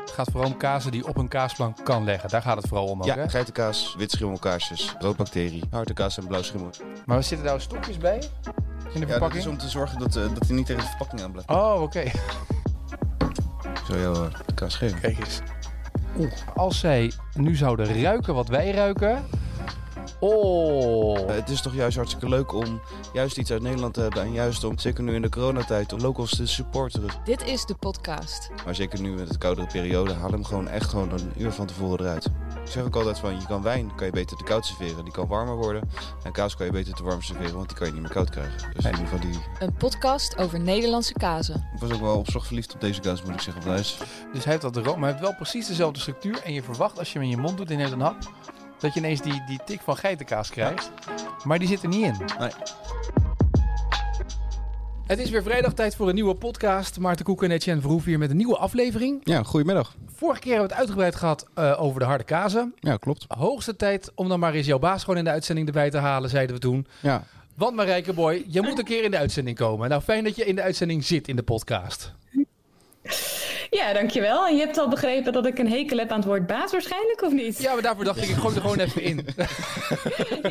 Het gaat vooral om kazen die op een kaasplank kan leggen. Daar gaat het vooral om ook, Ja, hè? geitenkaas, wit schimmelkaarsjes, roodbacterie, harde kaas en blauw schimmel. Maar zitten daar stokjes bij? In de Ja, verpakking? is om te zorgen dat, eh, dat hij niet tegen de verpakking aan blijft. Oh, oké. Zal jou eh, de kaas geven. Kijk eens. Oeh, als zij nu zouden ruiken wat wij ruiken. Oh. Eh, het is toch juist hartstikke leuk om juist iets uit Nederland te hebben. En juist om, zeker nu in de coronatijd, om locals te supporteren. Dit is de podcast. Maar zeker nu met de koudere periode, haal hem gewoon echt gewoon een uur van tevoren eruit. Ik zeg ook altijd van, je kan wijn kan je beter te koud serveren. Die kan warmer worden. En kaas kan je beter te warm serveren, want die kan je niet meer koud krijgen. Dus in ieder geval die... Een podcast over Nederlandse kazen. Ik was ook wel op zorg verliefd op deze kaas, moet ik zeggen. Is Dus hij heeft dat room, maar hij heeft wel precies dezelfde structuur. En je verwacht als je hem in je mond doet in een hap, dat je ineens die, die tik van geitenkaas krijgt. Maar die zit er niet in. Nee. Het is weer vrijdag tijd voor een nieuwe podcast. Maarten Koek en Etienne Verhoef hier met een nieuwe aflevering. Ja, goedemiddag. Vorige keer hebben we het uitgebreid gehad eh, over de harde kazen. Ja, klopt. Hoogste tijd om dan maar eens jouw baas gewoon in de uitzending erbij te halen, zeiden we toen. Ja, Want Marijke Boy, je moet een keer in de uitzending komen. Nou, fijn dat je in de uitzending zit in de podcast. Ja, dankjewel. En je hebt al begrepen dat ik een hekel heb aan het woord baas waarschijnlijk, of niet? Ja, maar daarvoor dacht ik, ik gooi er gewoon even in.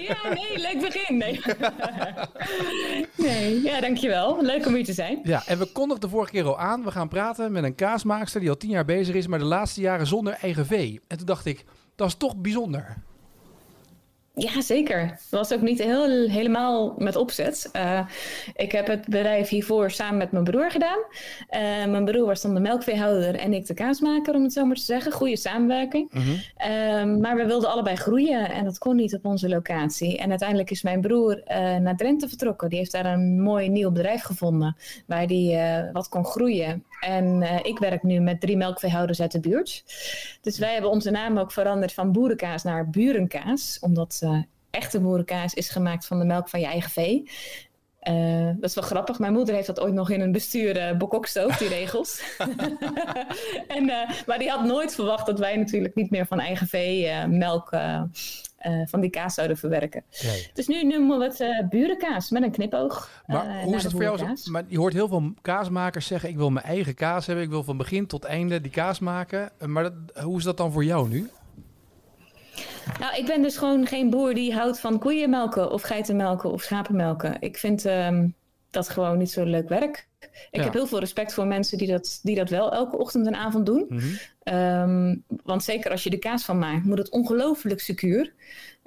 Ja, nee, leuk begin. Nee. nee, ja, dankjewel. Leuk om hier te zijn. Ja, en we kondigden de vorige keer al aan. We gaan praten met een kaasmaakster die al tien jaar bezig is, maar de laatste jaren zonder eigen vee. En toen dacht ik, dat is toch bijzonder. Ja, zeker. Dat was ook niet heel, helemaal met opzet. Eh, ik heb het bedrijf hiervoor samen met mijn broer gedaan. Eh, mijn broer was dan de melkveehouder en ik de kaasmaker, om het zo maar te zeggen. Goede samenwerking. Ehm, maar we wilden allebei groeien en dat kon niet op onze locatie. En uiteindelijk is mijn broer eh, naar Drenthe vertrokken. Die heeft daar een mooi nieuw bedrijf gevonden waar hij wat kon groeien. En eh, ik werk nu met drie melkveehouders uit de buurt. Dus wij hebben onze naam ook veranderd van boerenkaas naar burenkaas. Omdat eh, echte boerenkaas is gemaakt van de melk van je eigen vee. Eh, dat is wel grappig. Mijn moeder heeft dat ooit nog in een bestuur uh, die regels. en, uh, maar die had nooit verwacht dat wij natuurlijk niet meer van eigen vee uh, melk van die kaas zouden verwerken. Nee. Dus nu noemen we het burenkaas met een knipoog. Maar hoe is het voor jou? Maar je hoort heel veel kaasmakers zeggen: ik wil mijn eigen kaas hebben. Ik wil van begin tot einde die kaas maken. Maar dat, hoe is dat dan voor jou nu? Nou, ik ben dus gewoon geen boer die houdt van koeienmelken of geitenmelken of schapenmelken. Ik vind um, dat gewoon niet zo leuk werk. Ik Ja. heb heel veel respect voor mensen die dat, die dat wel elke ochtend en avond doen. Mhm. Um, want zeker als je er kaas van maakt, moet het ongelooflijk secuur.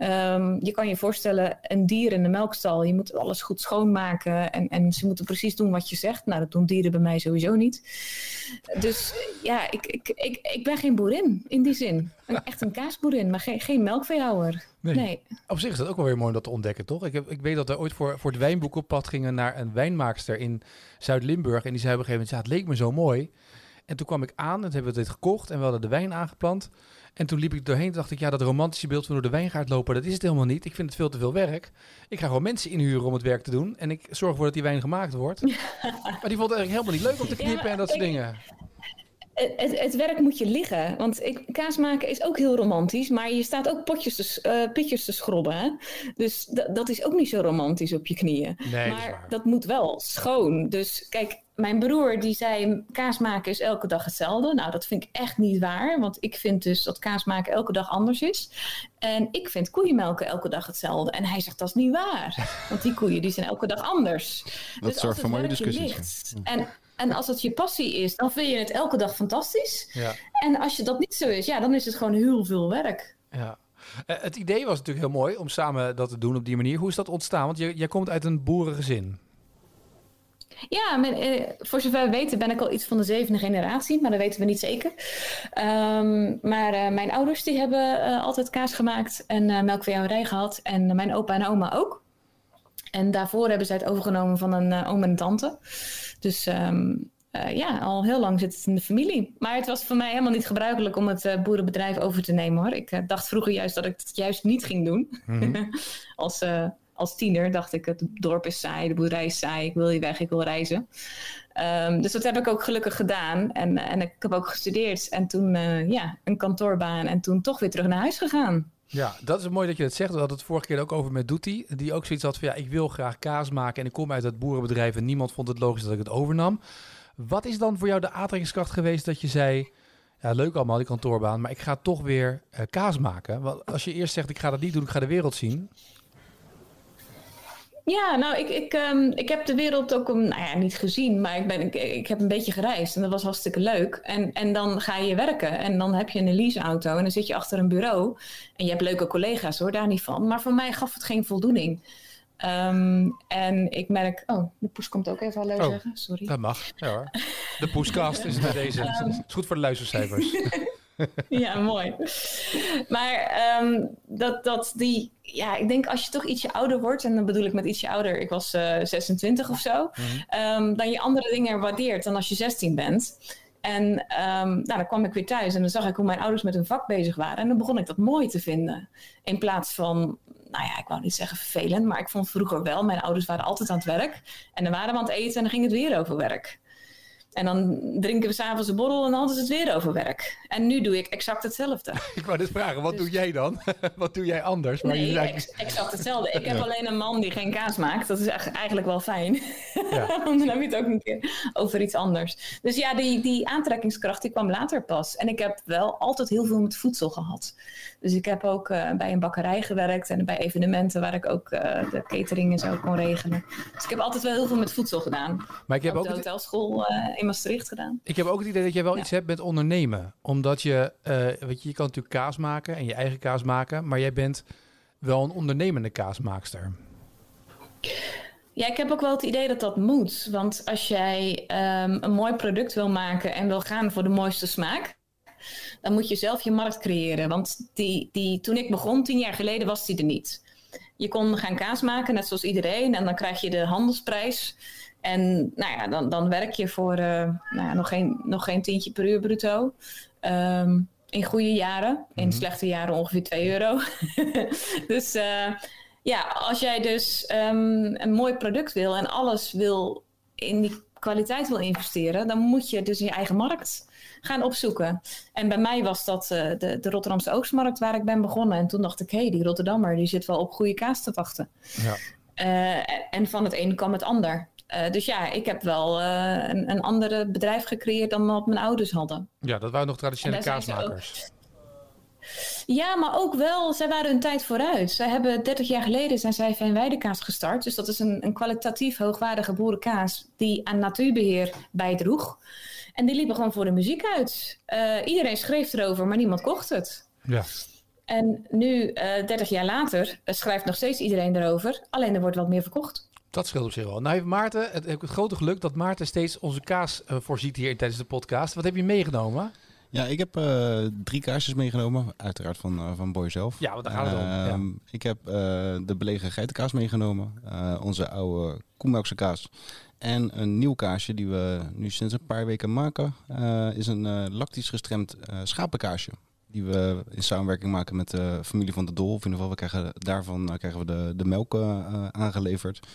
Um, je kan je voorstellen, een dier in de melkstal, je moet alles goed schoonmaken. En, en ze moeten precies doen wat je zegt. Nou, dat doen dieren bij mij sowieso niet. Dus ja, ik, ik, ik, ik ben geen boerin in die zin. Een, echt een kaasboerin, maar geen, geen melkveehouder. Nee. nee. Op zich is dat ook wel weer mooi om dat te ontdekken, toch? Ik, heb, ik weet dat we ooit voor, voor het wijnboek op pad gingen naar een wijnmaakster in Zuid-Limburg. En die zei op een gegeven moment, ja, het leek me zo mooi. En toen kwam ik aan en hebben we dit gekocht en we hadden de wijn aangeplant. En toen liep ik doorheen en dacht ik, ja, dat romantische beeld van door de wijngaard lopen, dat is het helemaal niet. Ik vind het veel te veel werk. Ik ga gewoon mensen inhuren om het werk te doen. En ik zorg ervoor dat die wijn gemaakt wordt. maar die vond het eigenlijk helemaal niet leuk om te knippen Ja, en dat soort ik- dingen. Het, het werk moet je liggen. Want ik, kaas maken is ook heel romantisch. Maar je staat ook potjes te, eh, pitjes te schrobben. Hè? Dus da- dat is ook niet zo romantisch op je knieën. Nee, maar dat moet wel schoon. Dus kijk, mijn broer die zei... kaas maken is elke dag hetzelfde. Nou, dat vind ik echt niet waar. Want ik vind dus dat kaas maken elke dag anders is. En ik vind koeienmelken elke dag hetzelfde. En hij zegt, dat is niet waar. Want die koeien die zijn elke dag anders. Dat dus zorgt voor mooie discussies. ligt En, en als het je passie is, dan vind je het elke dag fantastisch. Ja. En als je dat niet zo is, ja, dan is het gewoon heel veel werk. Ja. Eh, het idee was natuurlijk heel mooi om samen dat te doen op die manier. Hoe is dat ontstaan? Want je, jij komt uit een boerengezin. Ja, eh, voor zover we weten ben ik al iets van de zevende generatie, maar dat weten we niet zeker. Ehm, maar eh, mijn ouders die hebben eh, altijd kaas gemaakt en eh melkveehouderij gehad. En mijn opa en oma ook. En daarvoor hebben zij het overgenomen van een oom en tante. Dus ehm, eh, ja, al heel lang zit het in de familie. Maar het was voor mij helemaal niet gebruikelijk om het boerenbedrijf over te nemen hoor. Ik dacht vroeger juist dat ik het juist niet ging doen. als, eh, als tiener dacht ik, het dorp is saai, de boerderij is saai, ik wil hier weg, ik wil reizen. Ehm, dus dat heb ik ook gelukkig gedaan. En, en ik heb ook gestudeerd. En toen eh, ja, een kantoorbaan en toen toch weer terug naar huis gegaan. Ja, dat is mooi dat je het zegt. We hadden het vorige keer ook over met Doetie. Die ook zoiets had van, ja, ik wil graag kaas maken. En ik kom uit het boerenbedrijf en niemand vond het logisch dat ik het overnam. Wat is dan voor jou de aantrekkingskracht geweest dat je zei... Ja, leuk allemaal, die kantoorbaan, maar ik ga toch weer uh, kaas maken. Want als je eerst zegt, ik ga dat niet doen, ik ga de wereld zien. Ja, nou, ik, ik, um, ik heb de wereld ook um, nou ja, niet gezien, maar ik, ben, ik, ik heb een beetje gereisd en dat was hartstikke leuk. En, en dan ga je werken en dan heb je een leaseauto en dan zit je achter een bureau. En je hebt leuke collega's hoor, daar niet van. Maar voor mij gaf het geen voldoening. Um, en ik merk... Oh, de poes komt ook even hallo oh, zeggen, sorry. Dat mag, ja hoor. De poeskast is bij deze. Um, is goed voor de luistercijfers. ja, mooi. Maar um, dat, dat die, ja, ik denk als je toch ietsje ouder wordt, en dan bedoel ik met ietsje ouder, ik was uh, 26 of zo, mm um, dan je andere dingen waardeert dan als je 16 bent. En um, nou, dan kwam ik weer thuis en dan zag ik hoe mijn ouders met hun vak bezig waren. En dan begon ik dat mooi te vinden. In plaats van, nou ja, ik wou niet zeggen vervelend, maar ik vond vroeger wel, mijn ouders waren altijd aan het werk. En dan waren we aan het eten en dan ging het weer over werk. En dan drinken we s'avonds een borrel en dan is het weer over werk. En nu doe ik exact hetzelfde. ik wou dit vragen, wat Dus- doe jij dan? wat doe jij anders? Maar nee, je ex- exact hetzelfde. Ik heb alleen een man die geen kaas maakt. Dat is eigenlijk wel fijn. Ja. Want dan heb je het ook een keer over iets anders. Dus ja, die, die aantrekkingskracht die kwam later pas. En ik heb wel altijd heel veel met voedsel gehad. Dus ik heb ook eh, bij een bakkerij gewerkt en bij evenementen waar ik ook eh, de catering en zo kon regelen. Dus ik heb altijd wel heel veel met voedsel gedaan. maar ik heb Ook ook de hotelschool eh, in Maastricht gedaan. ik heb ook het idee dat jij wel Ja. iets hebt met ondernemen. Omdat je, weet je, je kan natuurlijk kaas maken en je eigen kaas maken. Maar jij bent wel een ondernemende kaasmaakster. Ja, ik heb ook wel het idee dat dat moet. Want als jij ehm, een mooi product wil maken en wil gaan voor de mooiste smaak, dan moet je zelf je markt creëren. Want die, die, toen ik begon, tien jaar geleden, was die er niet. Je kon gaan kaas maken, net zoals iedereen, en dan krijg je de handelsprijs. En nou ja, dan, dan werk je voor eh, nou ja, nog, geen, nog geen tientje per uur bruto. Ehm, in goede jaren, in Mhm. slechte jaren ongeveer 2 euro. dus eh, ja, als jij dus ehm, een mooi product wil en alles wil in die kwaliteit wil investeren, dan moet je dus je eigen markt gaan opzoeken. En bij mij was dat eh, de, de Rotterdamse Oogstmarkt waar ik ben begonnen. En toen dacht ik, hé, hey, die Rotterdammer die zit wel op goede kaas te wachten. Ja. Eh, en van het een kwam het ander. Eh, dus ja, ik heb wel een, een andere bedrijf gecreëerd dan wat mijn ouders hadden. Ja, dat waren nog traditionele kaasmakers. Ja, maar ook wel, zij waren hun tijd vooruit. Zij hebben 30 jaar geleden zijn zij Veenweidekaas gestart. Dus dat is een, een kwalitatief hoogwaardige boerenkaas die aan natuurbeheer bijdroeg. En die liepen gewoon voor de muziek uit. Eh, iedereen schreef erover, maar niemand kocht het. Ja. En nu, eh 30 jaar later, eh, schrijft nog steeds iedereen erover. Alleen er wordt wat meer verkocht. Dat scheelt op zich wel. Nou heeft Maarten, het, heb ik het grote geluk dat Maarten steeds onze kaas eh, voorziet hier tijdens de podcast. Wat heb je meegenomen? Ja, ik heb eh, drie kaarsjes meegenomen. Uiteraard van, eh, van Boy zelf. Ja, want daar gaat het om. Ja. Ehm, Ik heb eh, de belegen geitenkaas meegenomen. eh, onze oude koemelkse kaas. En een nieuw kaasje die we nu sinds een paar weken maken. eh, is een eh, lactisch gestremd eh, schapenkaasje. Die we in samenwerking maken met de familie van de Dol. In ieder geval, we krijgen, daarvan krijgen we de, de melk aangeleverd.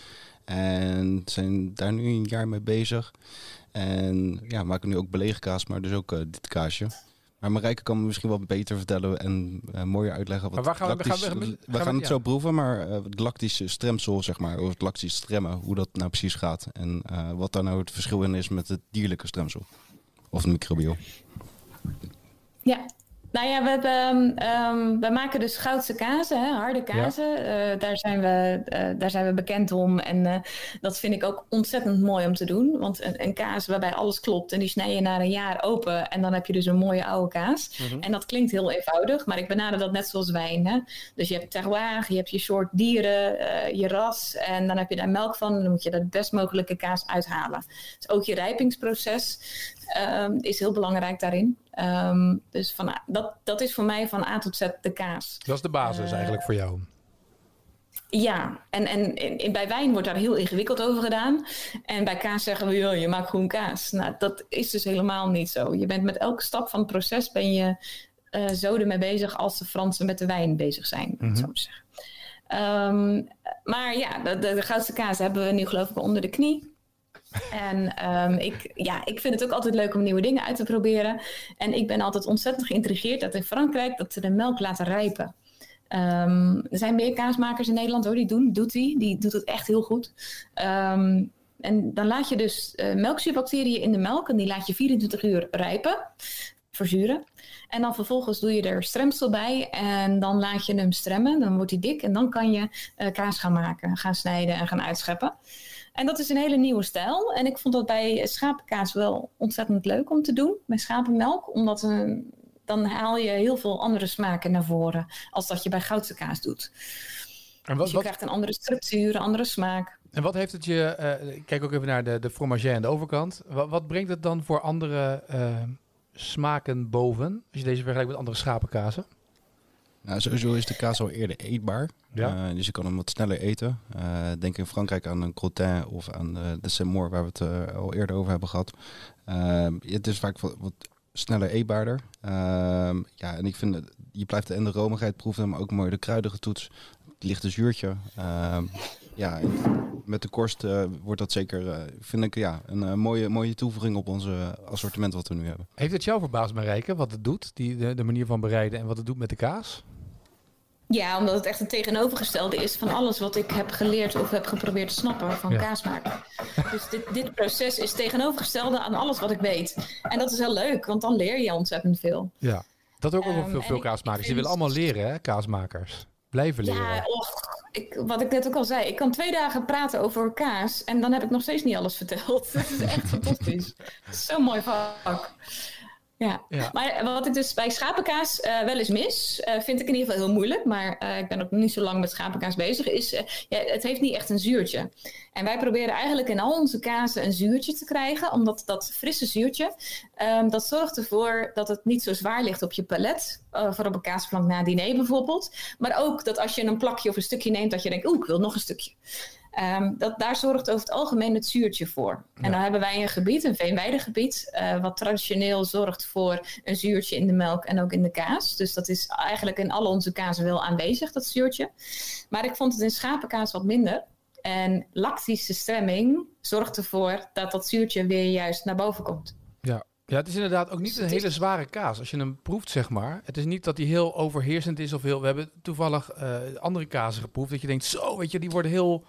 En zijn daar nu een jaar mee bezig. En ja, maken nu ook belegen kaas, maar dus ook dit kaasje. Maar Marijke kan me misschien wel beter vertellen en eh, mooier uitleggen. Wat Maar waar gaan we- gaan we- we, gaan we- gaan het ja. zo proeven, maar eh, het lactische stremsel, zeg maar, of het lactisch stremmen, hoe dat nou precies gaat. En eh, wat daar nou het verschil in is met het dierlijke stremsel. Of het microbieel. Ja. Nou ja, we, hebben, ehm, we maken dus goudse kazen, hè, harde kazen. Eh, daar, zijn we, eh, daar zijn we bekend om. En eh, dat vind ik ook ontzettend mooi om te doen. Want een, een kaas waarbij alles klopt en die snij je na een jaar open. En dan heb je dus een mooie oude kaas. En dat klinkt heel eenvoudig, maar ik benader dat net zoals wijn. Hè? Dus je hebt terroir, je hebt je soort dieren, je ras. En dan heb je daar melk van. En dan moet je de best mogelijke kaas uithalen. Dus ook je rijpingsproces ehm, is heel belangrijk daarin. Ehm, dus van, dat, dat is voor mij van A tot Z de kaas. Dat is de basis Eh, eigenlijk voor jou. Ja, en, en, en bij wijn wordt daar heel ingewikkeld over gedaan. En bij kaas zeggen we, joh, je maakt groen kaas. Nou, dat is dus helemaal niet zo. Je bent met elke stap van het proces ben je eh, zo ermee bezig als de Fransen met de wijn bezig zijn, om het zo te zeggen. Ehm, maar ja, de, de, de goudste kaas hebben we nu geloof ik onder de knie. En ehm, ik, ja, ik vind het ook altijd leuk om nieuwe dingen uit te proberen. En ik ben altijd ontzettend geïntrigeerd dat in Frankrijk dat ze de melk laten rijpen. Ehm, er zijn meer kaasmakers in Nederland hoor, die doen, doet die. Die doet het echt heel goed. Ehm, en dan laat je dus uh, melkzuurbacteriën in de melk en die laat je 24 uur rijpen, verzuren. En dan vervolgens doe je er stremsel bij en dan laat je hem stremmen. Dan wordt hij dik en dan kan je uh, kaas gaan maken, gaan snijden en gaan uitscheppen. En dat is een hele nieuwe stijl. En ik vond dat bij schapenkaas wel ontzettend leuk om te doen, bij schapenmelk. Omdat uh, dan haal je heel veel andere smaken naar voren als dat je bij goudse kaas doet. En wat, dus je wat... krijgt een andere structuur, een andere smaak. En wat heeft het je, uh, kijk ook even naar de, de fromage aan de overkant. Wat, wat brengt het dan voor andere uh, smaken boven, als je deze vergelijkt met andere schapenkazen? Nou, sowieso is de kaas al eerder eetbaar. Ja. Uh, dus je kan hem wat sneller eten. Uh, denk in Frankrijk aan een crottin of aan de, de waar we het uh, al eerder over hebben gehad. het is vaak wat, wat sneller eetbaarder. Ehm, ja, en ik vind, je blijft en de romigheid proeven, maar ook mooi de kruidige toets. Het lichte zuurtje. Ehm, ja, met de korst wordt dat zeker, vind ik, ja, een mooie, mooie toevoeging op onze assortiment wat we nu hebben. Heeft het jou verbaasd, Marijke, wat het doet, die, de, de manier van bereiden en wat het doet met de kaas? Ja, omdat het echt een tegenovergestelde is van alles wat ik heb geleerd of heb geprobeerd te snappen van ja. kaas maken. Dus dit, dit proces is tegenovergestelde aan alles wat ik weet. En dat is heel leuk, want dan leer je ontzettend veel. Ja, dat ook ook um, veel, veel kaasmakers. Die willen allemaal leren, hè, kaasmakers. Blijven leren. Ja, och, ik, wat ik net ook al zei. Ik kan twee dagen praten over kaas en dan heb ik nog steeds niet alles verteld. Dat is echt fantastisch. Zo'n mooi vak. Ja. maar wat ik dus bij schapenkaas uh, wel eens mis, uh, vind ik in ieder geval heel moeilijk, maar uh, ik ben ook niet zo lang met schapenkaas bezig, is ja, het heeft niet echt een zuurtje. En wij proberen eigenlijk in al onze kazen een zuurtje te krijgen, omdat dat frisse zuurtje, um, dat zorgt ervoor dat het niet zo zwaar ligt op je palet, voor op een kaasplank na diner bijvoorbeeld. Maar ook dat als je een plakje of een stukje neemt, dat je denkt, oeh, ik wil nog een stukje. Um, dat, daar zorgt over het algemeen het zuurtje voor. En dan hebben wij een gebied, een veenweidegebied, uh, wat traditioneel zorgt voor een zuurtje in de melk en ook in de kaas. Dus dat is eigenlijk in alle onze kazen wel aanwezig, dat zuurtje. Maar ik vond het in schapenkaas wat minder. En lactische stremming zorgt ervoor dat dat zuurtje weer juist naar boven komt. Ja, ja, het is inderdaad ook niet dus een hele zware kaas. Als je hem proeft, zeg maar. Het is niet dat hij heel overheersend is of heel... We hebben toevallig uh, andere kazen geproefd. Dat je denkt, zo, weet je, die worden heel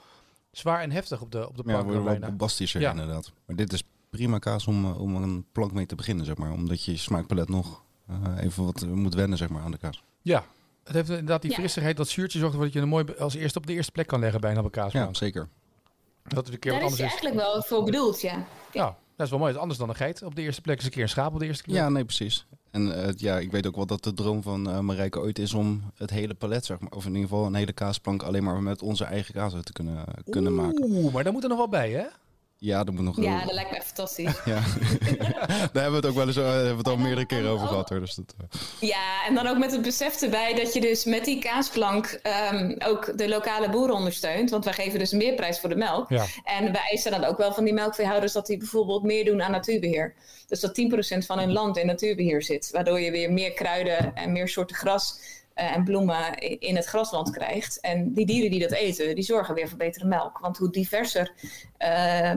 zwaar en heftig op de, op de plank. Ja, wel bombastischer ja. inderdaad. Maar dit is prima kaas om, eh, om een plank mee te beginnen, zeg maar. Omdat je smaakpalet nog uh, even wat moet wennen, zeg maar, aan de kaas. Ja, het heeft inderdaad die ja. frissigheid, dat zuurtje zorgt ervoor dat je een mooi als eerste op de eerste plek kan leggen bij een kaas. Ja, zeker. Dat is een keer Daar wat anders is eigenlijk wel voor bedoeld, ja. Ja, dat is wel mooi. Het is anders dan een geit. Op de eerste plek is een keer een schaap op de eerste keer. Ja, nee, precies. En uh, ja, ik weet ook wel dat de droom van uh, Marijke ooit is om het hele palet, zeg maar, of in ieder geval een hele kaasplank alleen maar met onze eigen kaas te kunnen, kunnen Oeh, maken. Oeh, maar daar moet er nog wel bij, hè? Ja, dat moet nog. Ja, dat lijkt me fantastisch. ja. Daar hebben we het ook wel eens uh, hebben we het al meerdere keren over gehad. Hoor, dus dat, uh. Ja, en dan ook met het besef erbij dat je dus met die kaasplank um, ook de lokale boeren ondersteunt. Want wij geven dus een meerprijs voor de melk. Ja. En wij eisen dan ook wel van die melkveehouders dat die bijvoorbeeld meer doen aan natuurbeheer. Dus dat 10% van hun land in natuurbeheer zit. Waardoor je weer meer kruiden en meer soorten gras en bloemen in het grasland krijgt. En die dieren die dat eten, die zorgen weer voor betere melk. Want hoe diverser uh,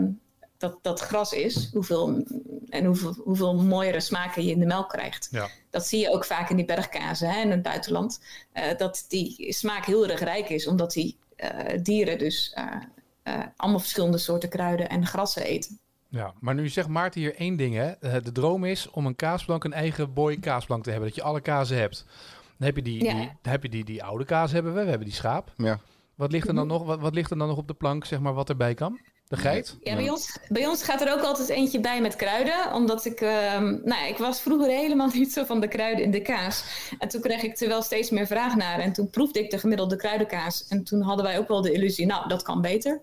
dat, dat gras is, hoeveel, en hoeveel, hoeveel mooiere smaken je in de melk krijgt. Ja. Dat zie je ook vaak in die bergkazen hè, in het buitenland. Uh, dat die smaak heel erg rijk is, omdat die dieren dus allemaal verschillende soorten kruiden en grassen eten. Ja, maar nu zegt Maarten hier één ding. Hè. De droom is om een kaasplank, een eigen boy kaasplank te hebben. Dat je alle kazen hebt. Dan heb je die, ja. die, dan heb je die, die oude kaas hebben we. We hebben die schaap. Ja. Wat ligt er dan nog, wat, wat ligt er dan nog op de plank, zeg maar, wat erbij kan? De geit? Ja, bij ons, bij ons gaat er ook altijd eentje bij met kruiden. Omdat ik, uh, nou ik was vroeger helemaal niet zo van de kruiden in de kaas. En toen kreeg ik er wel steeds meer vraag naar. En toen proefde ik de gemiddelde kruidenkaas. En toen hadden wij ook wel de illusie, nou, dat kan beter.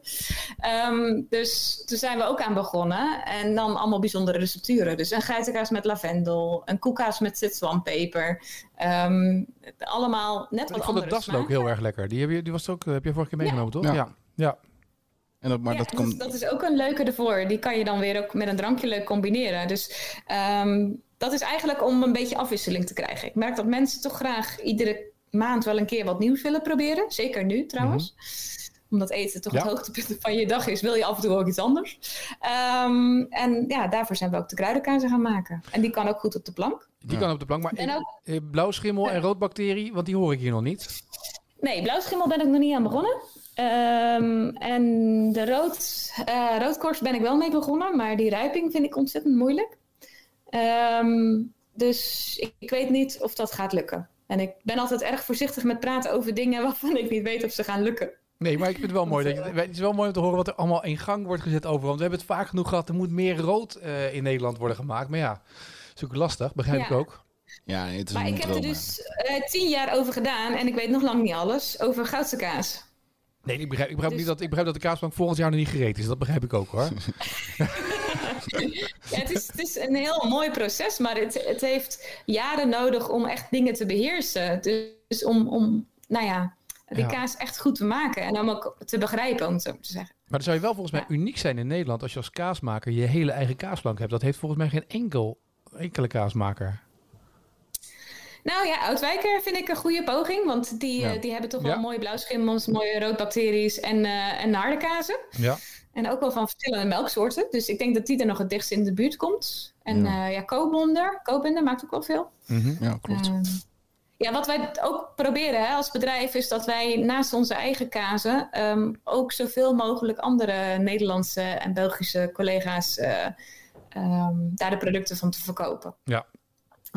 Um, dus toen zijn we ook aan begonnen. En dan allemaal bijzondere recepturen. Dus een geitenkaas met lavendel, een koekkaas met citroenpeper. Um, allemaal net wat ik vond het ook heel erg lekker. Die, heb je, die was ook, heb je vorige keer meegenomen, ja. toch? ja. ja. En dat, maar ja, dat, komt... dat, is ook een leuke ervoor. Die kan je dan weer ook met een drankje leuk combineren. Dus um, dat is eigenlijk om een beetje afwisseling te krijgen. Ik merk dat mensen toch graag iedere maand wel een keer wat nieuws willen proberen. Zeker nu trouwens. omdat eten toch Ja. het hoogtepunt van je dag is, wil je af en toe ook iets anders. Ehm, en ja, daarvoor zijn we ook de kruidenkazen gaan maken. En die kan ook goed op de plank. Die Ja. kan op de plank, maar En ook, eh, blauwschimmel en roodbacterie, want die hoor ik hier nog niet. nee, blauwschimmel ben ik nog niet aan begonnen. Ehm, en de rood, eh, roodkorst ben ik wel mee begonnen, maar die rijping vind ik ontzettend moeilijk. Ehm, dus ik, ik weet niet of dat gaat lukken. En ik ben altijd erg voorzichtig met praten over dingen waarvan ik niet weet of ze gaan lukken. Nee, maar ik vind het wel mooi. Dat je, het is wel mooi om te horen wat er allemaal in gang wordt gezet overal. Want we hebben het vaak genoeg gehad. Er moet meer rood eh, in Nederland worden gemaakt. Maar ja, dat is ook lastig. Begrijp Ja. ik ook. Ja, nee, het is Maar een ik heb er dus eh, tien jaar over gedaan en ik weet nog lang niet alles over goudse kaas. Nee, ik begrijp, ik begrijp, Dus- niet dat, ik begrijp dat de kaasplank volgend jaar nog niet gereed is. Dat begrijp ik ook hoor. Ja, het, is, het is een heel mooi proces, maar het, het heeft jaren nodig om echt dingen te beheersen. Dus om, om nou ja, die Ja. kaas echt goed te maken en om ook te begrijpen, om het zo te zeggen. Maar dan zou je wel volgens mij uniek zijn in Nederland als je als kaasmaker je hele eigen kaasplank hebt. Dat heeft volgens mij geen enkel, enkele kaasmaker. Nou ja, Oudwijker vind ik een goede poging, want die, Ja. eh, die hebben toch Ja. wel mooie blauwschimmels, mooie roodbacteries en, eh en. Ja. En ook wel van verschillende melksoorten. Dus ik denk dat die er nog het dichtst in de buurt komt. En Ja. ja, ja Koopbonder, Koopbender maakt ook wel veel. Ja, klopt. Ehm, ja, wat wij ook proberen hè, als bedrijf is dat wij naast onze eigen kazen ehm, ook zoveel mogelijk andere Nederlandse en Belgische collega's eh, ehm, daar de producten van te verkopen. Ja.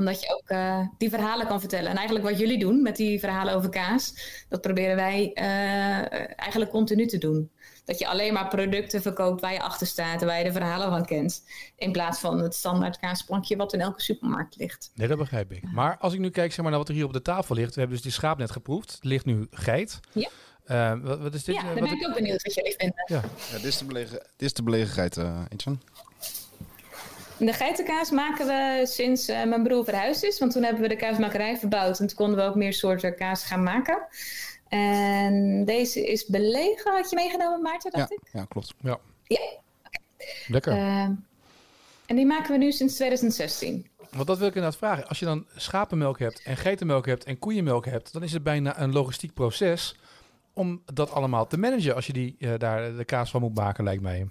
Omdat je ook eh, die verhalen kan vertellen. En eigenlijk wat jullie doen met die verhalen over kaas, dat proberen wij eh, eigenlijk continu te doen. Dat je alleen maar producten verkoopt waar je achter staat en waar je de verhalen van kent. In plaats van het standaard kaasplankje wat in elke supermarkt ligt. Nee, dat begrijp ik. Maar als ik nu kijk zeg maar, naar wat er hier op de tafel ligt. We hebben dus die schaap net geproefd. Er ligt nu geit. Ja. Eh, wat, wat is dit? ja, dan wat ben ik ook benieuwd wat jullie vinden. Ja, dit is de belegen, dit is de belegenheid, eh Etjan. De geitenkaas maken we sinds eh, mijn broer verhuisd is. Want toen hebben we de kaasmakerij verbouwd. En toen konden we ook meer soorten kaas gaan maken. En deze is belegen, had je meegenomen Maarten, Ja, dacht ik? ja, klopt. Ja. Lekker. Eh, en die maken we nu sinds 2016. Want dat wil ik inderdaad vragen. Als je dan schapenmelk hebt en geitenmelk hebt en koeienmelk hebt, dan is het bijna een logistiek proces om dat allemaal te managen als je die, eh, daar de kaas van moet maken, lijkt mij.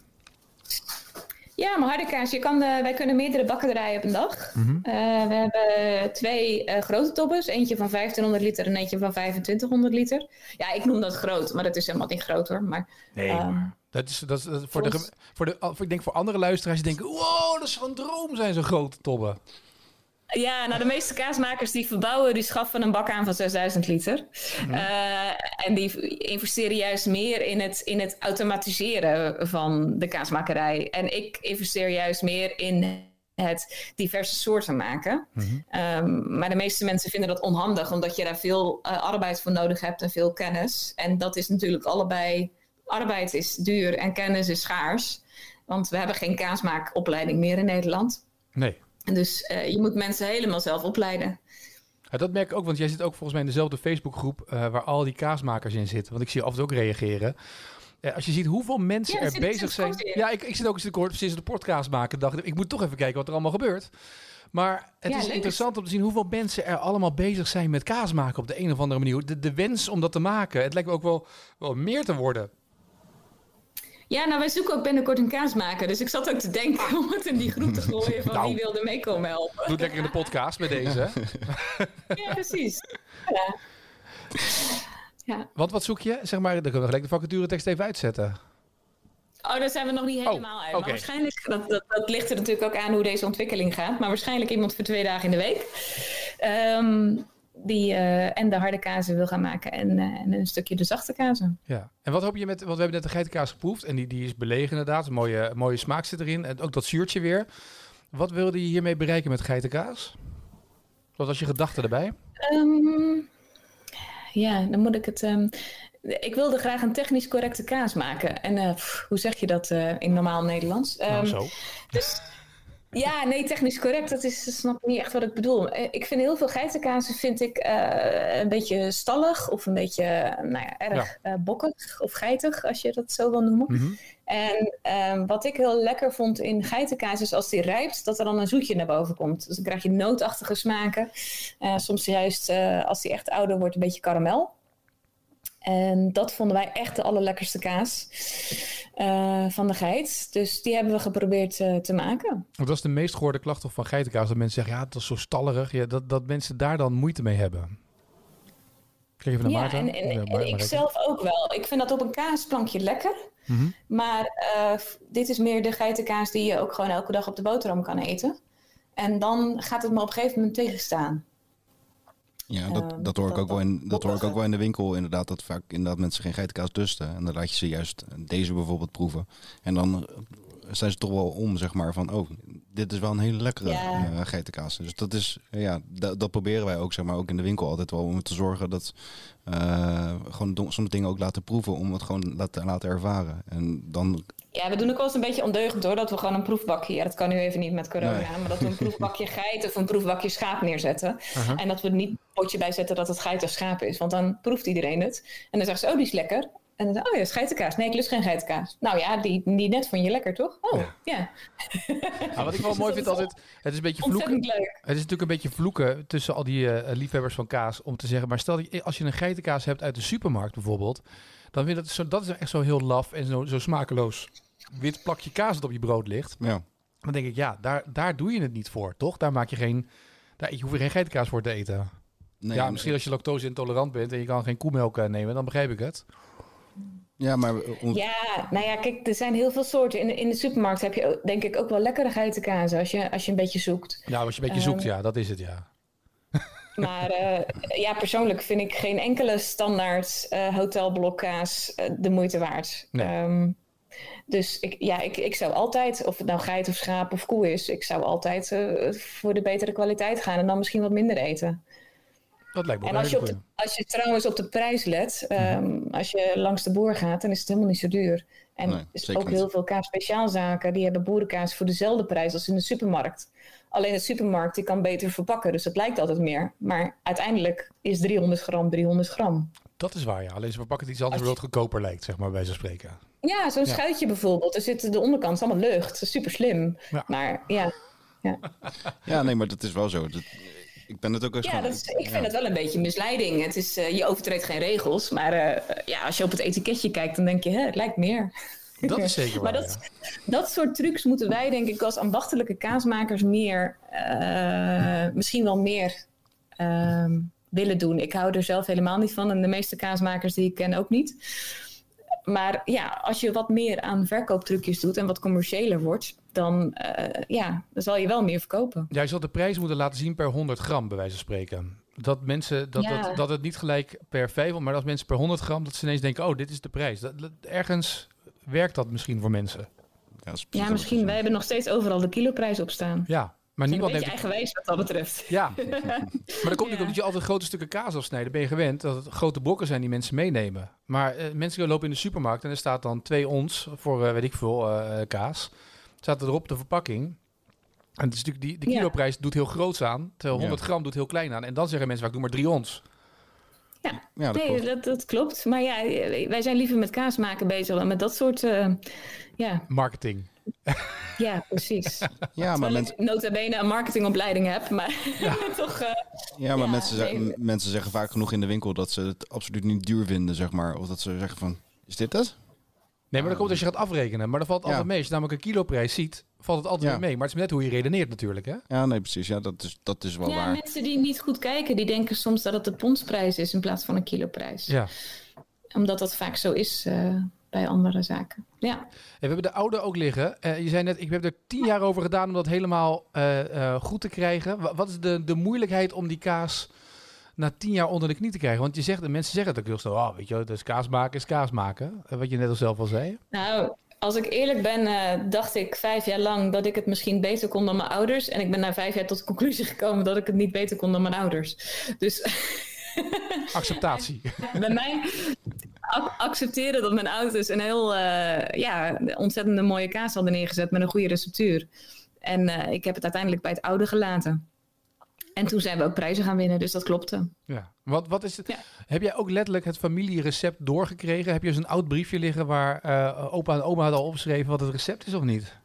Ja, maar harde kaas. Je kan, eh, wij kunnen meerdere bakken draaien op een dag. Mhm. Eh, we hebben twee eh, grote tobbers. Eentje van 1500 liter en eentje van 2500 liter. Ja, ik noem dat groot, maar dat is helemaal niet groot hoor. Maar Nee, Ehm, maar dat is, dat is, dat is voor, de, voor de, ik denk voor andere luisteraars die denken, wow, dat is van droom zijn zo'n grote tobben. Ja, nou de meeste kaasmakers die verbouwen, die schaffen een bak aan van 6000 liter. Mhm. Eh, en die investeren juist meer in het, in het automatiseren van de kaasmakerij. En ik investeer juist meer in het diverse soorten maken. Mhm. Ehm, maar de meeste mensen vinden dat onhandig, omdat je daar veel eh, arbeid voor nodig hebt en veel kennis. En dat is natuurlijk allebei, arbeid is duur en kennis is schaars. Want we hebben geen kaasmaakopleiding meer in Nederland. Nee. Dus eh, je moet mensen helemaal zelf opleiden. Ja, dat merk ik ook, want jij zit ook volgens mij in dezelfde Facebookgroep eh, waar al die kaasmakers in zitten. Want ik zie je af en toe ook reageren. Eh, als je ziet hoeveel mensen Ja, er bezig zijn. Ja, ik, ik zit ook eens te kort we de podcast maken. Dacht ik, ik moet toch even kijken wat er allemaal gebeurt. Maar het Ja, is leuk. interessant om te zien hoeveel mensen er allemaal bezig zijn met kaas maken op de een of andere manier. De, de wens om dat te maken. Het lijkt me ook wel, wel meer te worden. Ja, nou wij zoeken ook binnenkort een kaasmaker. Dus ik zat ook te denken om het in die groep te gooien van Nou. wie wilde meekomen helpen. Doe het lekker in de podcast met deze. Ja, precies. Ja. ja. Want wat zoek je? Zeg maar, dan kunnen we gelijk de vacaturetekst even uitzetten. Oh, daar zijn we nog niet helemaal uit. waarschijnlijk, dat, dat, dat ligt er natuurlijk ook aan hoe deze ontwikkeling gaat. Maar waarschijnlijk iemand voor twee dagen in de week. Ehm, die eh, en de harde kazen wil gaan maken en, eh, en een stukje de zachte kazen. Ja, en wat hoop je met, want we hebben net de geitenkaas geproefd en die, die is belegen inderdaad. Een mooie, mooie smaak zit erin en ook dat zuurtje weer. Wat wilde je hiermee bereiken met geitenkaas? Wat was je gedachte erbij? Ehm, ja, dan moet ik het. ehm, ik wilde graag een technisch correcte kaas maken. En eh, pff, hoe zeg je dat in normaal Nederlands? nou, Ehm, zo. Dus ja, nee, technisch correct, dat is dat snap ik niet echt wat ik bedoel. Eh, Ik vind heel veel geitenkazen vind ik eh, een beetje stallig of een beetje eh, nou ja, erg eh, bokkig of geitig, als je dat zo wil noemen. Mhm. En ehm, wat ik heel lekker vond in geitenkaas is als die rijpt, dat er dan een zoetje naar boven komt. Dus dan krijg je nootachtige smaken. Soms juist als die echt ouder wordt, een beetje karamel. En dat vonden wij echt de allerlekkerste kaas uh, van de geit. Dus die hebben we geprobeerd uh, te maken. Wat was de meest gehoorde klacht van geitenkaas? Dat mensen zeggen, ja, het is zo stallerig. Ja, dat, dat mensen daar dan moeite mee hebben. Kijk even naar ja. En, en, en ik zelf ook wel. Ik vind dat op een kaasplankje lekker. Mm -hmm. Maar uh, dit is meer de geitenkaas die je ook gewoon elke dag op de boterham kan eten. En dan gaat het me op een gegeven moment tegenstaan. Ja, dat, dat hoor ik ook wel in, dat hoor ik ook wel in de winkel inderdaad. Dat vaak inderdaad mensen geen geitenkaas dusten. En dan laat je ze juist deze bijvoorbeeld proeven. En dan zijn ze toch wel om, zeg maar, van oh, dit is wel een hele lekkere ja. uh, geitenkaas. Dus dat is, ja, dat proberen wij ook, zeg maar, ook in de winkel altijd wel om te zorgen dat uh, gewoon sommige dingen ook laten proeven, om het gewoon laten, laten ervaren. En dan ja, we doen ook wel eens een beetje ondeugend hoor, dat we gewoon een proefbakje, ja dat kan nu even niet met corona, maar dat we een proefbakje geit of een proefbakje schaap neerzetten. En dat we er niet een potje bij zetten dat het geit of schaap is, want dan proeft iedereen het. En dan zegt ze, oh die is lekker. En dan oh ja, geitenkaas. Nee, ik lust geen geitenkaas. Nou ja, die, die net vond je lekker, toch? Oh, ja. ja. wat ik wel mooi vind altijd, het is een beetje vloeken. Leuk. Het is natuurlijk een beetje vloeken tussen al die uh, liefhebbers van kaas om te zeggen, maar stel dat je, als je een geitenkaas hebt uit de supermarkt bijvoorbeeld, dan vind dat, zo, dat is echt zo heel laf en zo, zo smakeloos wit plakje kaas dat op je brood ligt. Ja. Dan denk ik, ja, daar, daar doe je het niet voor, toch? Daar maak je geen, daar, je hoeft geen geitenkaas voor te eten. Nee, ja, misschien als je lactose intolerant bent en je kan geen koemelk uh, nemen, dan begrijp ik het. Ja, maar... Ja, nou ja, kijk, er zijn heel veel soorten. In de, in de supermarkt heb je denk ik ook wel lekkere geitenkaas als je, als je een beetje zoekt. Ja, als je een beetje zoekt, ehm, ja, dat is het, ja. Maar uh, ja, persoonlijk vind ik geen enkele standaard uh, hotelblokkaas uh, de moeite waard. Nee. Um, dus ik, ja, ik, ik zou altijd, of het nou geit of schaap of koe is, ik zou altijd voor de betere kwaliteit gaan en dan misschien wat minder eten. Dat lijkt me en als je, als je trouwens op de prijs let, um, als je langs de boer gaat, dan is het helemaal niet zo duur. En er is ook heel veel kaas speciaalzaken, die hebben boerenkaas voor dezelfde prijs als in de supermarkt. Alleen de supermarkt die kan beter verpakken, dus het lijkt altijd meer. Maar uiteindelijk is 300 gram 300 gram. Dat is waar, ja. Alleen ze verpakken het iets anders, waardoor het goedkoper lijkt, zeg maar, bij zo spreken. Ja, zo'n schuitje bijvoorbeeld. Er zit de onderkant is allemaal lucht. Dat is super slim. Maar ja. Ja. ja, nee, maar dat is wel zo. Dat, ik ben het ook eens ja, dat is, ik vind het wel een beetje misleiding. Het is, uh, je overtreedt geen regels, maar uh, ja, als je op het etiketje kijkt, dan denk je, hè, het lijkt meer. Dat is zeker waar. maar dat, dat soort trucs moeten wij, denk ik, als ambachtelijke kaasmakers meer, uh, misschien wel meer ehm, willen doen. Ik hou er zelf helemaal niet van en de meeste kaasmakers die ik ken ook niet. Maar ja, als je wat meer aan verkooptrucjes doet en wat commerciëler wordt, dan, uh, ja, dan zal je wel meer verkopen. Ja, je zal de prijs moeten laten zien per 100 gram, bij wijze van spreken. Dat mensen, dat, dat, dat het niet gelijk per 500, maar als mensen per 100 gram, dat ze ineens denken, oh, dit is de prijs. Dat, ergens werkt dat misschien voor mensen. Ja, ja misschien. Wij hebben nog steeds overal de kiloprijs op staan. Ja, maar niemand een beetje eigenwijs wat dat betreft. Ja, maar dan komt natuurlijk ja. omdat je altijd grote stukken kaas afsnijden. Ben je gewend dat het grote blokken zijn die mensen meenemen. Maar uh, mensen lopen in de supermarkt en er staat dan twee ons voor, uh, weet ik veel, uh, kaas. Staat erop de verpakking. En het is natuurlijk die, de kiloprijs doet heel groot aan. Terwijl 100 gram doet heel klein aan. En dan zeggen mensen vaak, doe maar drie ons. Ja, ja dat, nee, klopt. Dat, dat, klopt. Maar ja, wij zijn liever met kaas maken bezig dan met dat soort ja. marketing. Ja, precies. ja, maar mensen... nota bene een marketingopleiding heb, maar ja. toch... Uh, ja, maar mensen, zeggen, mensen zeggen vaak genoeg in de winkel dat ze het absoluut niet duur vinden, zeg maar. Of dat ze zeggen van, is dit het? Nee, maar dan komt als je gaat afrekenen. Maar dan valt altijd mee. Als je namelijk een kiloprijs ziet, valt het altijd mee. Maar het is net hoe je redeneert natuurlijk, hè? Ja, nee, precies. Ja, dat is, dat is wel ja, waar. mensen die niet goed kijken, die denken soms dat het de pondsprijs is in plaats van een kiloprijs. Ja. Omdat dat vaak zo is... Uh, bij andere zaken. Ja. we hebben de oude ook liggen. Uh, je zei net, ik heb er tien jaar over gedaan om dat helemaal uh, uh, goed te krijgen. Wat is de, de moeilijkheid om die kaas na tien jaar onder de knie te krijgen? Want je zegt, de mensen zeggen het ook heel snel, oh, weet je, dus kaas maken is kaas maken. wat je net al zelf al zei. Nou, als ik eerlijk ben, dacht ik vijf jaar lang dat ik het misschien beter kon dan mijn ouders. En ik ben na vijf jaar tot de conclusie gekomen dat ik het niet beter kon dan mijn ouders. Dus Acceptatie. Bij mij accepteren dat mijn ouders een heel uh, ja, ontzettende mooie kaas hadden neergezet met een goede receptuur. En uh, ik heb het uiteindelijk bij het oude gelaten. En toen zijn we ook prijzen gaan winnen, dus dat klopte. Ja. Wat, wat is het? Ja. Heb jij ook letterlijk het familierecept doorgekregen? Heb je eens een oud briefje liggen waar uh, opa en oma hadden al opgeschreven wat het recept is of niet?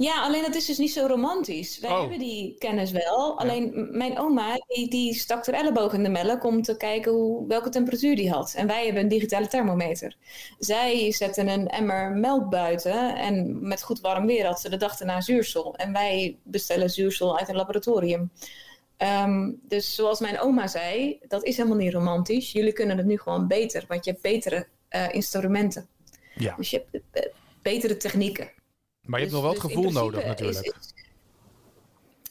Ja, alleen dat is dus niet zo romantisch. Wij Oh. hebben die kennis wel. Alleen mijn oma, die, die stak er elleboog in de melk om te kijken hoe, welke temperatuur die had. En wij hebben een digitale thermometer. Zij zette een emmer melk buiten en met goed warm weer had ze de dag erna zuursel. En wij bestellen zuursel uit een laboratorium. Ehm, dus zoals mijn oma zei, dat is helemaal niet romantisch. Jullie kunnen het nu gewoon beter, want je hebt betere eh, instrumenten. Ja, Dus je hebt eh, betere technieken. Maar je hebt nog wel het dus gevoel nodig natuurlijk. is-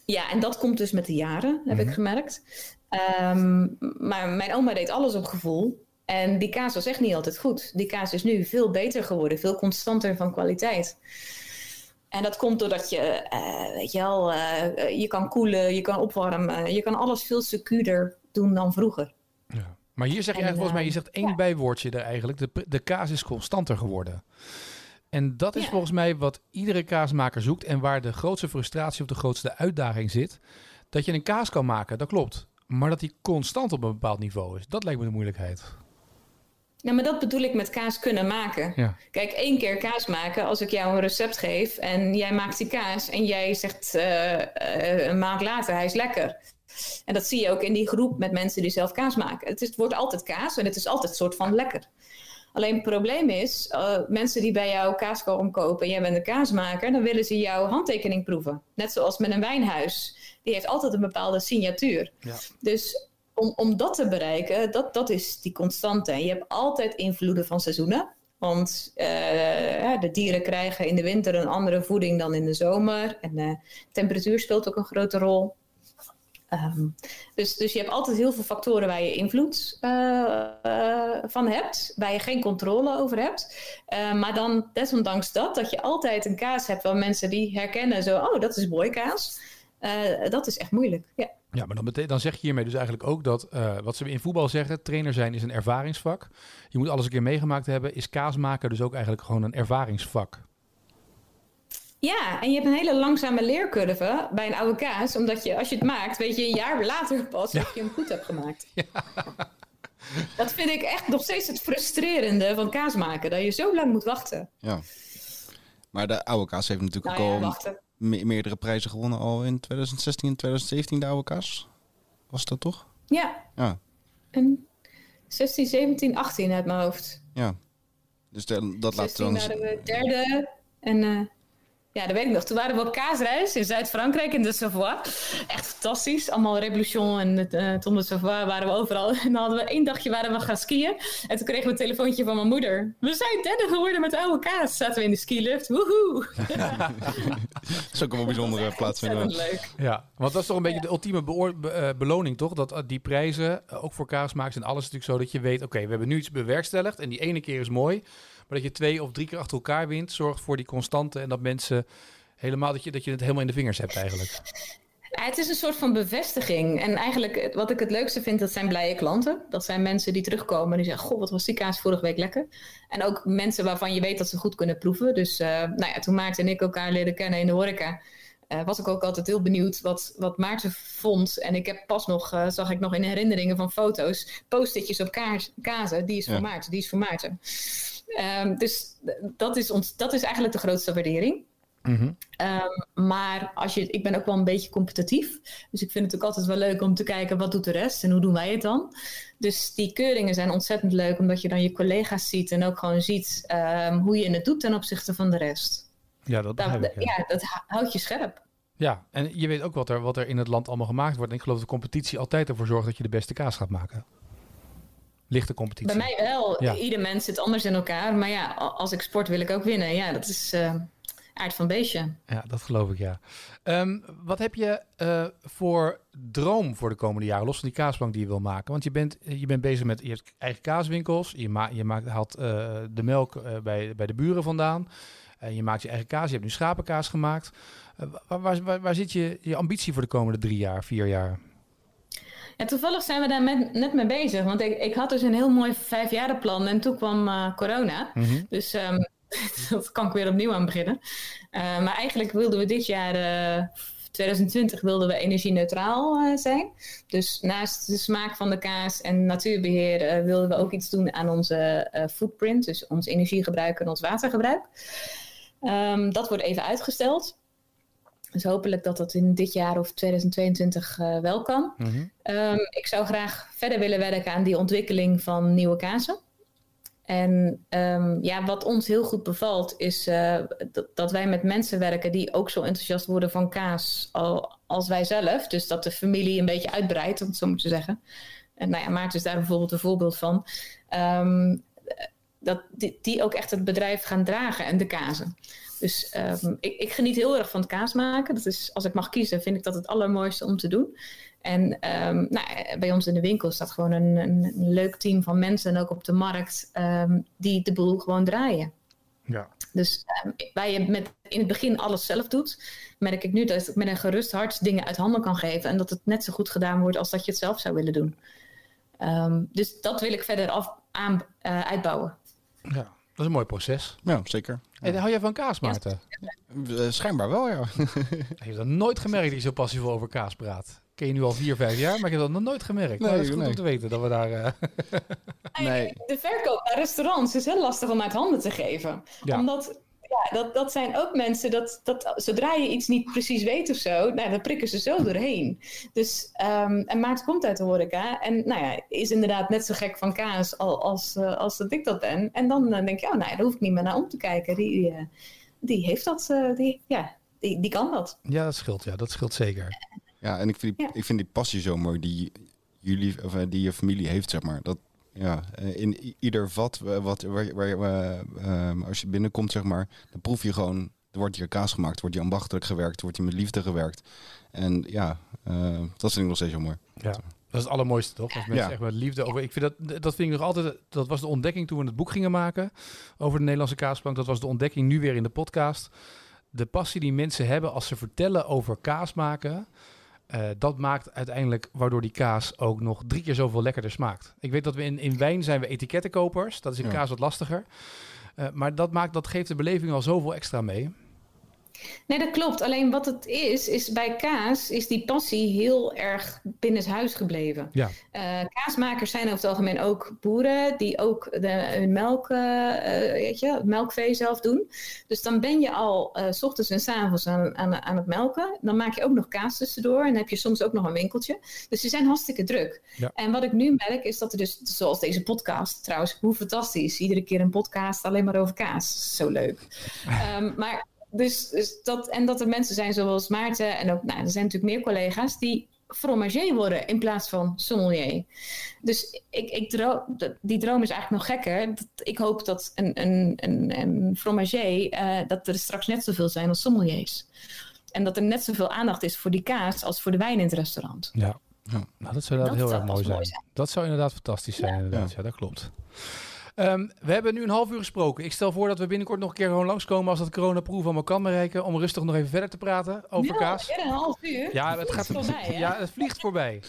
ja, en dat komt dus met de jaren, heb Mhm. ik gemerkt. Ehm, maar mijn oma deed alles op gevoel. En die kaas was echt niet altijd goed. Die kaas is nu veel beter geworden, veel constanter van kwaliteit. En dat komt doordat je, eh, weet je wel, eh, je kan koelen, je kan opwarmen, je kan alles veel secuurder doen dan vroeger. Ja. Maar hier zeg je En, eigenlijk volgens mij, je eh, zegt één ja. bijwoordje er eigenlijk. De, de kaas is constanter geworden. En dat is Ja. volgens mij wat iedere kaasmaker zoekt en waar de grootste frustratie of de grootste uitdaging zit. Dat je een kaas kan maken, dat klopt. Maar dat die constant op een bepaald niveau is, dat lijkt me de moeilijkheid. Ja, maar dat bedoel ik met kaas kunnen maken. Ja. Kijk, één keer kaas maken, als ik jou een recept geef en jij maakt die kaas en jij zegt eh, een maand later, hij is lekker. En dat zie je ook in die groep met mensen die zelf kaas maken. Het, is, het wordt altijd kaas en het is altijd een soort van lekker. Alleen het probleem is, eh, mensen die bij jou kaas komen kopen en jij bent een kaasmaker, dan willen ze jouw handtekening proeven. Net zoals met een wijnhuis. Die heeft altijd een bepaalde signatuur. Ja. Dus om, om dat te bereiken, dat, dat is die constante. Je hebt altijd invloeden van seizoenen. Want eh, de dieren krijgen in de winter een andere voeding dan in de zomer. En de temperatuur speelt ook een grote rol. Ehm, dus, dus je hebt altijd heel veel factoren waar je invloed eh, eh, van hebt, waar je geen controle over hebt. Eh, maar dan desondanks dat, dat je altijd een kaas hebt waar mensen die herkennen, zo, oh, dat is mooi kaas. Eh, dat is echt moeilijk. Ja. Ja, maar dan, dan zeg je hiermee dus eigenlijk ook dat eh, wat ze in voetbal zeggen, trainer zijn is een ervaringsvak. Je moet alles een keer meegemaakt hebben. Is kaas maken dus ook eigenlijk gewoon een ervaringsvak? Ja, en je hebt een hele langzame leercurve bij een oude kaas. Omdat je, als je het maakt, weet je een jaar later pas of je hem goed hebt gemaakt. Dat vind ik echt nog steeds het frustrerende van kaas maken. Dat je zo lang moet wachten. Ja. Maar de oude kaas heeft natuurlijk Nou ook ja, al me- meerdere prijzen gewonnen al in 2016 en 2017, de oude kaas. Was dat toch? Ja, Ja. en 16, 17, 18 uit mijn hoofd. Ja. Dus de- dat laat 16 dan... waren we derde. En eh, ja, dat weet ik nog. Toen waren we op kaasreis in Zuid-Frankrijk, in de Savoie. Echt fantastisch. Allemaal Revolution en het uh, Tom de Savoie waren we overal. En dan hadden we één dagje waren we gaan skiën. En toen kregen we een telefoontje van mijn moeder. We zijn derde geworden met oude kaas. Zaten we in de skilift. Woehoe! Dat is ook een bijzondere plaats. Leuk. Ja, want dat is toch een beetje de ultieme be- eh, beloning, toch? Dat eh, die prijzen, ook voor kaasmakers en alles, is natuurlijk zo dat je weet, oké, we hebben nu iets bewerkstelligd en die ene keer is mooi, maar dat je twee of drie keer achter elkaar wint, zorgt voor die constante en dat mensen helemaal, dat je, dat je het helemaal in de vingers hebt eigenlijk. Het is een soort van bevestiging. En eigenlijk, eh, wat ik het leukste vind, dat zijn blije klanten. Dat zijn mensen die terugkomen en die zeggen: Goh, wat was die kaas vorige week lekker. En ook mensen waarvan je weet dat ze goed kunnen proeven. Dus uh, nou ja, toen Maarten en ik elkaar leren kennen in de horeca. Uh, was ik ook altijd heel benieuwd wat, wat Maarten vond. En ik heb pas nog, uh, zag ik nog in herinneringen van foto's, post-itjes op kaas, kazen. Die is ja. voor Maarten, die is voor Maarten. Um, dus dat is, ons, dat is eigenlijk de grootste waardering. Mm -hmm. um, maar als je, ik ben ook wel een beetje competitief. Dus ik vind het ook altijd wel leuk om te kijken wat doet de rest en hoe doen wij het dan. Dus die keuringen zijn ontzettend leuk, omdat je dan je collega's ziet en ook gewoon ziet um, hoe je het doet ten opzichte van de rest. Ja, dat, dat, ik, ja. ja, dat houdt je scherp. Ja, en je weet ook wat er, wat er in het land allemaal gemaakt wordt. En ik geloof dat de competitie altijd ervoor zorgt dat je de beste kaas gaat maken. Lichte competitie. Bij mij wel. Ja. Ieder mens zit anders in elkaar. Maar ja, als ik sport wil ik ook winnen. Ja, dat is uh, aard van beestje. Ja, dat geloof ik, ja. Um, wat heb je uh, voor droom voor de komende jaren, los van die kaasbank die je wil maken? Want je bent, je bent bezig met je hebt eigen kaaswinkels. Je, ma je maakt, haalt uh, de melk bij, bij de buren vandaan. je maakt je eigen kaas. Je hebt nu schapenkaas gemaakt. Waar, waar, waar, waar zit je, je ambitie voor de komende drie jaar, vier jaar? Ja, toevallig zijn we daar met, net mee bezig. Want ik, ik had dus een heel mooi vijfjarenplan en toen kwam uh, corona. Mhm. Mm -hmm. Dus um, dat kan ik weer opnieuw aan beginnen. Uh, maar eigenlijk wilden we dit jaar, uh, 2020, wilden we energie-neutraal zijn. Dus naast de smaak van de kaas en natuurbeheer wilden we ook iets doen aan onze footprint. Dus ons energiegebruik en ons watergebruik. Um, dat wordt even uitgesteld. Dus hopelijk dat dat in dit jaar of 2022 uh, wel kan. Mhm. Um, ik zou graag verder willen werken aan die ontwikkeling van nieuwe kazen. En um, ja, wat ons heel goed bevalt, is uh, dat, dat, wij met mensen werken die ook zo enthousiast worden van kaas als wij zelf. Dus dat de familie een beetje uitbreidt, om het zo maar te zeggen. En nou ja, Maarten is daar bijvoorbeeld een voorbeeld van. Um, dat die, die, ook echt het bedrijf gaan dragen en de kazen. Dus um, ik, ik, geniet heel erg van het kaas maken. Dat is, als ik mag kiezen, vind ik dat het allermooiste om te doen. En um, nou, bij ons in de winkel staat gewoon een, een, leuk team van mensen, en ook op de markt, um, die de boel gewoon draaien. Ja. Dus waar je met, in het begin alles zelf doet, merk ik nu dat ik met een gerust hart dingen uit handen kan geven. En dat het net zo goed gedaan wordt als dat je het zelf zou willen doen. dus dat wil ik verder af, aan, uh, uitbouwen. Ja, is een mooi proces. Ja, zeker. En hou jij van kaas, Maarten? Ja, schijnbaar wel, ja. Ik heb dat nooit gemerkt dat je zo passief over kaas praat. Ken je nu al vier, vijf jaar, maar ik heb dat nog nooit gemerkt. Nee, maar het is goed nee. om te weten dat we daar... Uh... Nee. De verkoop naar restaurants is heel lastig om uit handen te geven. Ja. Omdat ja, dat, dat zijn ook mensen dat, dat zodra je iets niet precies weet of zo, nou, dan prikken ze zo doorheen. Dus, um, en Maarten komt uit de horeca en nou ja, is inderdaad net zo gek van kaas als, als, uh, als dat ik dat ben. En dan uh, denk je, oh nou, daar hoef ik niet meer naar om te kijken. Die, uh, die heeft dat, die, ja, die, die kan dat. Ja, dat scheelt, ja, dat scheelt zeker. Ja, en ik vind die, Ja. ik vind die passie zo mooi die jullie, of eh, die je familie heeft, zeg maar. Dat, ja, eh, in ieder vat wat, waar, waar, eh, ehm, als je binnenkomt, zeg maar, dan proef je gewoon, er wordt hier kaas gemaakt, wordt hier ambachtelijk gewerkt, wordt hier met liefde gewerkt. En ja, eh, dat vind ik nog steeds heel mooi. Ja. Dat is het allermooiste, toch? Als mensen Ja. echt met liefde over... Ik vind dat, dat vind ik nog altijd... Dat was de ontdekking toen we het boek gingen maken over de Nederlandse kaasplank. Dat was de ontdekking nu weer in de podcast. De passie die mensen hebben als ze vertellen over kaas maken... eh, dat maakt uiteindelijk waardoor die kaas ook nog drie keer zoveel lekkerder smaakt. Ik weet dat we in, in wijn zijn we etikettenkopers. Dat is in Ja. kaas wat lastiger. Eh, maar dat, maakt, dat geeft de beleving al zoveel extra mee. Nee, dat klopt. Alleen wat het is, is bij kaas is die passie heel erg binnenshuis gebleven. Ja. Eh, kaasmakers zijn over het algemeen ook boeren die ook de, hun melk, eh, weet je, het melkvee zelf doen. Dus dan ben je al s ochtends en s avonds aan, aan, aan het melken. Dan maak je ook nog kaas tussendoor en dan heb je soms ook nog een winkeltje. Dus die zijn hartstikke druk. Ja. En wat ik nu merk is dat er dus, zoals deze podcast trouwens, hoe fantastisch. Iedere keer een podcast alleen maar over kaas. Zo leuk. Ehm, maar dus, dus dat, en dat er mensen zijn zoals Maarten en ook, nou, er zijn natuurlijk meer collega's die fromager worden in plaats van sommelier. Dus ik, ik droom, die droom is eigenlijk nog gekker. Dat, ik hoop dat een, een, een, een fromager, eh, dat er straks net zoveel zijn als sommeliers. En dat er net zoveel aandacht is voor die kaas als voor de wijn in het restaurant. Ja. Ja. Nou, dat zou inderdaad Dat heel erg mooi zijn. mooi zijn. Dat zou inderdaad fantastisch zijn, inderdaad. Ja, dat klopt. Ehm, we hebben nu een half uur gesproken. Ik stel voor dat we binnenkort nog een keer gewoon langskomen als dat coronaproef allemaal kan bereiken. Om rustig nog even verder te praten over Ja, kaas. weer een half uur. Ja, het Vliegt gaat voorbij, hè? Ja, het vliegt voorbij.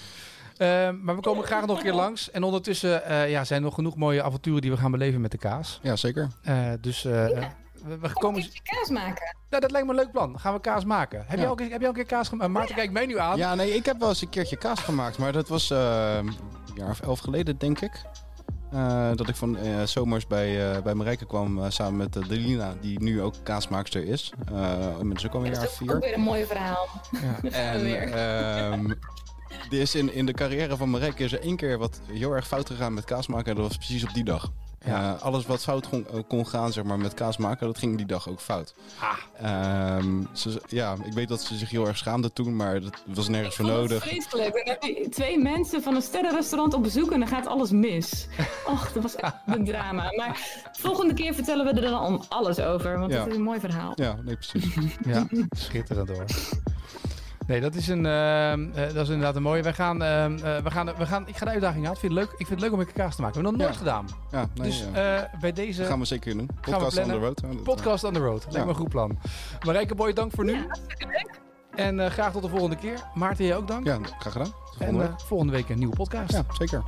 Ehm, maar we komen graag nog een keer langs. En ondertussen eh, ja, zijn er nog genoeg mooie avonturen die we gaan beleven met de kaas. Ja, zeker. Eh, dus eh, Ja. we, we Kom komen... een keertje kaas maken. Nou, dat lijkt me een leuk plan. Gaan we kaas maken. Heb, Ja. jij, ook, heb jij ook een keer kaas gemaakt? Maarten, kijk mij nu aan. Ja, nee, ik heb wel eens een keertje kaas gemaakt, maar dat was eh, een jaar of elf geleden, denk ik. Eh, dat ik van eh, zomers bij, eh bij Marijke kwam samen met uh, Delina, die nu ook kaasmaakster is. Eh inmiddels ook al een Dat jaar is ook vier. weer een mooi verhaal. Ja. En ehm, er is in, in de carrière van Marijke is er één keer wat heel erg fout gegaan met kaas maken. En dat was precies op die dag. Ja. Eh, alles wat fout kon, eh, kon gaan zeg maar, met kaas maken, dat ging die dag ook fout. Ah. Ehm, ze, ja, ik weet dat ze zich heel erg schaamde toen, maar dat was nergens voor het nodig. Vreselijk. Dan heb je twee mensen van een sterrenrestaurant op bezoek en dan gaat alles mis. Och, dat was echt een drama. Maar volgende keer vertellen we er dan alles over, want Ja. dat is een mooi verhaal. Ja, nee, precies. Ja, schitterend hoor. Nee, dat is, een, ehm, eh, dat is inderdaad een mooie. Wij gaan, ehm, eh, we gaan, we gaan, ik ga de uitdaging aan. Ik vind het leuk, ik vind het leuk om een kaas te maken. We hebben het nog nooit Ja. gedaan. Ja, nee, dus ja. eh, bij deze dat gaan we zeker doen. Podcast on the road. hè, dat, podcast on the road. Lijkt Ja. me een goed plan. Marijke Boy, dank voor nu. En eh, graag tot de volgende keer. Maarten, jij ook dank. Ja, graag gedaan. En volgende volgende week een nieuwe podcast. Ja, zeker.